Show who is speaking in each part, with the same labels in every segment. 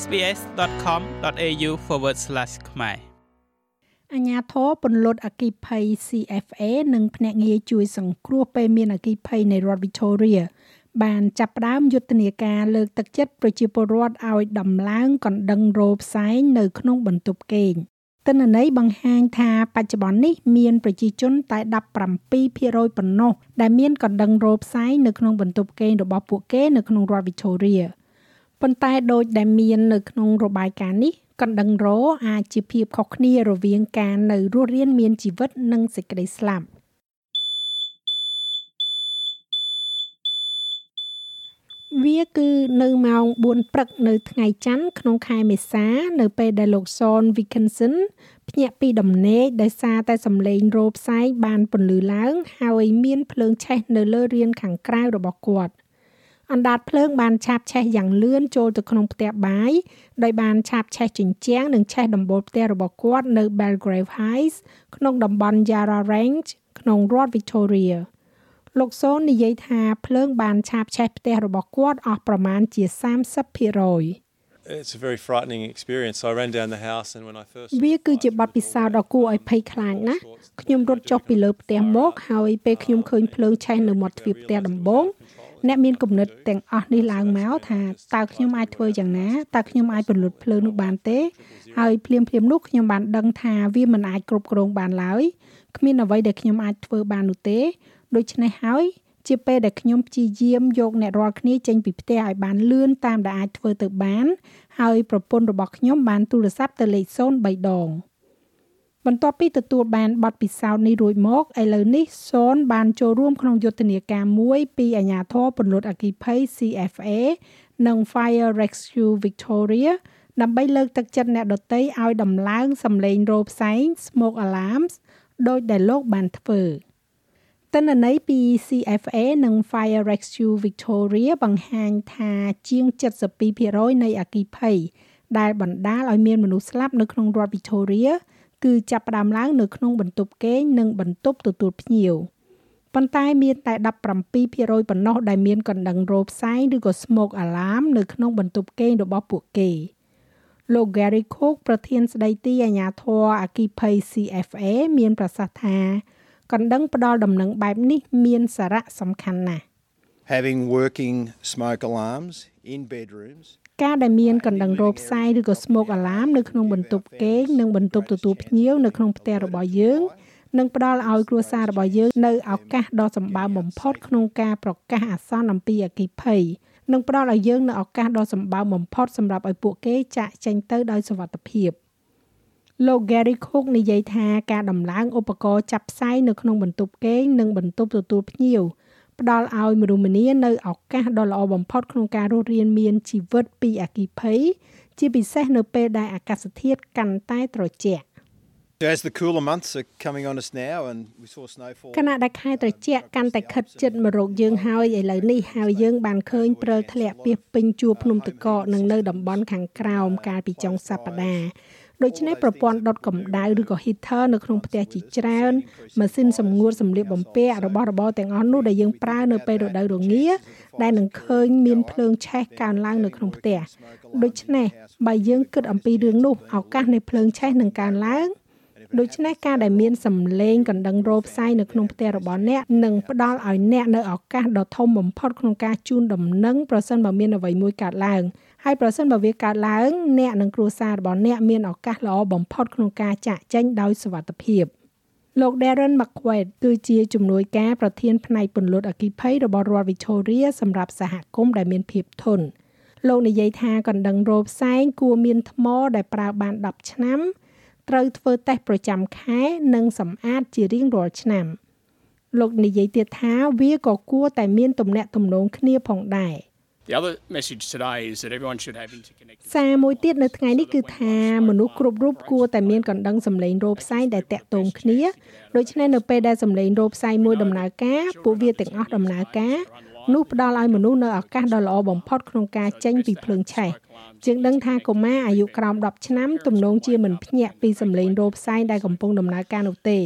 Speaker 1: sbs.com.au/ ខ្មែរ
Speaker 2: អញ្ញាធរពន្លត់អគិភ័យ CFA និងភ្នាក់ងារជួយសង្គ្រោះពេលមានអគិភ័យនៃរដ្ឋ Victoria បានចាប់ផ្ដើមយុទ្ធនាការលើកទឹកចិត្តប្រជាពលរដ្ឋឲ្យដំឡើងកណ្ដឹងរោផ្សែងនៅក្នុងបន្ទប់គេងទិន្នន័យបង្ហាញថាបច្ចុប្បន្ននេះមានប្រជាជនតែ17%ប៉ុណ្ណោះដែលមានកណ្ដឹងរោផ្សែងនៅក្នុងបន្ទប់គេងរបស់ពួកគេនៅក្នុងរដ្ឋ Victoria ប៉ុន្តែដូចដែលមាននៅក្នុងរបាយការណ៍នេះកណ្ដឹងរោអាចជាភាពខុសគ្នារវាងការនៅរស់រានមានជីវិតនិងសេចក្តីស្លាប់វាគឺនៅម៉ោង4ព្រឹកនៅថ្ងៃច័ន្ទក្នុងខែមេសា នៅពេលដែលលោក Son Wilkinson ភ្ញាក់ពីដំណេកដោយសារតែសំឡេងរោផ្សែងបានពន្លឺឡើង ហើយមានភ្លើងឆេះនៅលើរានខាងក្រៅរបស់គាត់ អណ្ដាតភ្លើងបានឆាបឆេះយ៉ាងលឿនចូលទៅក្នុងផ្ទះបាយដោយបានឆាបឆេះជញ្ជាំងនិងឆេះដំបូលផ្ទះរបស់គាត់នៅ Belgrave Heights ក្នុងតំបន់ Yarra Range ក្នុងរដ្ឋ Victoria លោកសូននិយាយថាភ្លើងបានឆាបឆេះផ្ទះរបស់គាត់អស់ប្រមាណជា30%
Speaker 3: It's a very frightening experience. I ran down the house and when I first
Speaker 2: វាគឺជាបទពិសោធន៍ដ៏គួរឲ្យភ័យខ្លាចណាស់ខ្ញុំរត់ចុះពីលើផ្ទះមកហើយពេលខ្ញុំឃើញភ្លើងឆេះនៅមាត់ទ្វារផ្ទះដំបូង អ្នកមានគំនិតទាំងអស់នេះឡើងមកថាតើខ្ញុំអាចធ្វើយ៉ាងណាតើខ្ញុំអាចពន្លត់ភ្លើងនោះបានទេហើយភ្លាមភ្លាមនោះខ្ញុំបានដឹងថាវាមិនអាចគ្រប់គ្រងបានឡើយគ្មានអ្វីដែលខ្ញុំអាចធ្វើបាននោះទេដូច្នេះហើយជាពេលដែលខ្ញុំព្យាយាមយកអ្នករាល់គ្នាចេញពីផ្ទះឲ្យបានលឿនតាមដែលអាចធ្វើទៅបាន ហើយប្រពន្ធរបស់ខ្ញុំបានទូរស័ព្ទទៅលេខ03ដង បន្ទាប់ពីទទួលបានបទពិសោធន៍នេះរួចមកឥឡូវនេះសូនបានចូលរួមក្នុងយុទ្ធនាការមួយពីអាជ្ញាធរពន្លត់អគ្គិភ័យ CFA និង Fire Rescue Victoria ដើម្បីលើកទឹកចិត្តអ្នកដទៃឲ្យដំឡើងសំឡេងរោផ្សែង smoke alarms ដោយដែលលោកបានធ្វើ។ទិន្នន័យពី CFA និង Fire Rescue Victoria បង្ហាញថាជាង72%នៃអគ្គិភ័យដែលបណ្ដាលឲ្យមានមនុស្សស្លាប់នៅក្នុងរដ្ឋ Victoria គឺចាប់ផ្ដើមឡើងនៅក្នុងបន្ទប់គេងនិងបន្ទប់ទទួលភ្ញៀវប៉ុន្តែមានតែ17%ប៉ុណ្ណោះដែលមានកណ្ដឹងរោផ្សែងឬក៏ smoke alarm នៅក្នុងបន្ទប់គេងរបស់ពួកគេលោក Gary Cook ប្រធានស្ដីទីអាជ្ញាធរអគ្គិភ័យ CFA មានប្រសាសន៍ថាកណ្ដឹងផ្ដល់ដំណឹងបែបនេះមានសារៈសំខាន់ណាស់
Speaker 4: Having working smoke alarms in bedrooms
Speaker 2: ការដែលមានកណ្ដឹងរោផ្សាយឬក៏ smoke alarm នៅក្នុងបន្ទប់គេងនិងបន្ទប់ទទួលភ្ញៀវនៅក្នុងផ្ទះរបស់យើងនឹងផ្ដល់ឲ្យគ្រួសាររបស់យើងនៅឱកាសដ៏សម្បើមបំផុតក្នុងការប្រកាសអាសន្នអំពីអគ្គិភ័យនិងផ្ដល់ឲ្យយើងនៅឱកាសដ៏សម្បើមបំផុតសម្រាប់ឲ្យពួកគេចាក់ចេញទៅដោយសុវត្ថិភាពលោក Gary Cook និយាយថាការដំឡើងឧបករណ៍ចាប់ផ្សាយនៅក្នុងបន្ទប់គេងនិងបន្ទប់ទទួលភ្ញៀវ ផ្ដល់ឲ្យមនុស្សម្នានៅឱកាសដ៏ល្អបំផុតក្នុងការរស់រានមានជីវិតពីអគ្គិភ័យជាពិសេសនៅពេលដែលអាកាសធាតុកាន់តែត្រជាក់
Speaker 4: As the cooler months are coming on us now and we saw snowfall
Speaker 2: ខណៈដែលខែត្រជាក់កាន់តែខិតជិតមករកយើងហើយឥឡូវនេះហើយយើងបានឃើញព្រិលធ្លាក់ពាសពេញជួរភ្នំតកកនិងនៅតំបន់ខាងក្រោមកាលពីចុងសប្តាហ៍ ដូច្នេះប្រព័ន្ធដុតកម្ដៅឬក៏ heater នៅក្នុងផ្ទះជាច្រើនម៉ាស៊ីនសម្ងួតសម្លៀកបំពាក់របស់របរទាំងអស់នោះដែលយើងប្រើនៅពេលរដូវរងាដែលនឹងឃើញមានភ្លើងឆេះកើនឡើងនៅក្នុងផ្ទះដូច្នេះបើយើងគិតអំពីរឿងនោះឱកាសនៃភ្លើងឆេះនឹងកើនឡើងដូច្នេះការដែលមានសម្លេងកណ្ដឹងរោផ្សាយនៅក្នុងផ្ទះរបស់អ្នកនឹងផ្ដល់ឲ្យអ្នកនៅឱកាសដ៏ធំបំផុតក្នុងការជូនដំណឹងប្រសិនបើមានអ្វីមួយកើតឡើង ហើយប្រសិនបើវាកើតឡើងអ្នកនិងគ្រួសាររបស់អ្នកមានឱកាសល្អបំផុតក្នុងការចាក់ចេញដោយសុវត្ថិភាពលោក Darren McQuaid គឺជាជំនួយការប្រធានផ្នែកពន្លត់អគិភ័យរបស់រដ្ឋ Victoria សម្រាប់សហគមន៍ដែលមានភាពធន់លោកនិយាយថាកណ្ដឹងរោផ្សែងគួរមានថ្មដែលប្រើបាន10ឆ្នាំត្រូវធ្វើតេស្តប្រចាំខែនិងសម្អាតជារៀងរាល់ឆ្នាំលោកនិយាយទៀតថាវាក៏គួរតែមានទំនាក់ទំនងគ្នាផងដែរ
Speaker 1: The other message today is that everyone should have interconnected
Speaker 2: សារមួយទៀតនៅថ្ងៃនេះគឺថាមនុស្សគ្រប់រូបគួរតែមានកណ្ដឹងសម្លេងរោផ្សាយដែលតាក់ទងគ្នាដូច្នេះនៅពេលដែលសម្លេងរោផ្សាយមួយដំណើរការពួកវាទាំងអស់ដំណើរការ នោះផ្ដល់ឲ្យមនុស្សនៅឱកាសដ៏ល្អបំផុតក្នុងការចេញពីភ្លើងឆេះជាងដឹងថាកុមារអាយុក្រោម10ឆ្នាំទំនងជាមិនភ្ញាក់ពីសម្លេងរោផ្សាយដែលកំពុងដំណើរការនោះទេ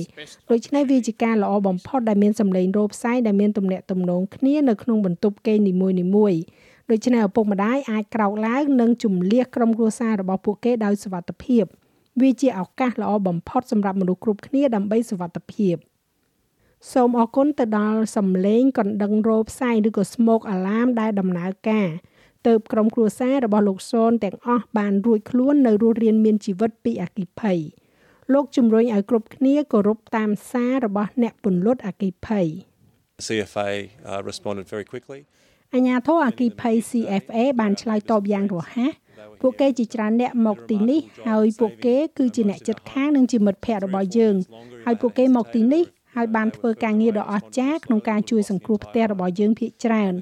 Speaker 2: ដូច្នេះវាជាការល្អបំផុតដែលមានសម្លេងរោផ្សាយដែលមានទំនាក់ទំនងគ្នានៅក្នុងបន្ទប់គេងនីមួយៗដូច្នេះឪពុកម្ដាយអាចក្រោកឡើងនិងជំលះក្រុមគ្រួសាររបស់ពួកគេដោយសុវត្ថិភាពវាជាឱកាសល្អបំផុតសម្រាប់មនុស្សគ្រប់គ្នាដើម្បីសុវត្ថិភាព សូមអរគុណទៅដល់សំឡេងកណ្ដឹងរោផ្សាយឬក៏ smoke alarm ដែលដំណើរការទៅក្រុមគ្រួសាររបស់លោកសូនទាំងអស់បានរួចខ្លួននៅរស់រានមានជីវិតពីអគិភ័យលោកជំរុញឲ្យគ្រប់គ្នាគោរពតាមសាររបស់អ្នកពន្លត់អគិភ័យ
Speaker 3: CFA uh, responded very quickly.
Speaker 2: អាញាធរអគិភ័យ CFA បានឆ្លើយតបយ៉ាងរហ័សពួកគេជាច្រើនអ្នកមកទីនេះហើយពួកគេគឺជាអ្នកចិត្តខាងនិងជាមិត្តភ័ក្តិរបស់យើងហើយពួកគេមកទីនេះ ហើយបានធ្វើការងារដ៏អស្ចារ្យក្នុងការជួយសង្គ្រោះផ្ទះរបស់យើងភាគច្រើន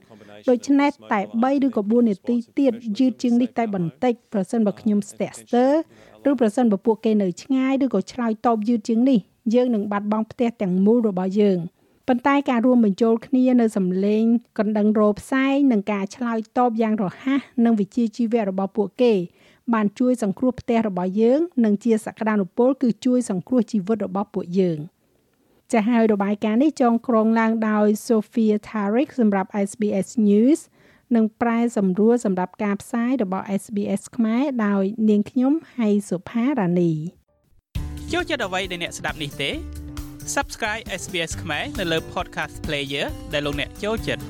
Speaker 2: ដូច្នេះតែ3ឬក៏4នាទីទៀតយឺតជាងនេះតែបន្តិចប្រសិនបើខ្ញុំស្ទាក់ស្ទើរឬប្រសិនបើពួកគេនៅឆ្ងាយឬក៏ឆ្លើយតបយឺតជាងនេះយើងនឹងបាត់បង់ផ្ទះទាំងមូលរបស់យើងប៉ុន្តែការរួមបញ្ចូលគ្នានៅសម្លេងកណ្ដឹងរោផ្សែងនិងការឆ្លើយតបយ៉ាងរហ័សនិងវិជ្ជាជីវៈរបស់ពួកគេ បានជួយសង្គ្រោះផ្ទះរបស់យើង និងជាសក្តានុពលគឺជួយសង្គ្រោះជីវិតរបស់ពួកយើង។ ចាស់ហើយរបាយការណ៍នេះចងក្រងឡើងដោយ Sophia Tarik សម្រាប់ SBS News និងប្រែសម្រួលសម្រាប់ការផ្សាយរបស់ SBS ខ្មែរដោយនាងខ្ញុំហៃសុផារ៉ានី
Speaker 1: ចូលចិត្តអ្វីដែលអ្នកស្ដាប់នេះទេ Subscribe SBS ខ្មែរនៅលើ Podcast Player ដែលលោកអ្នកចូលចិត្ត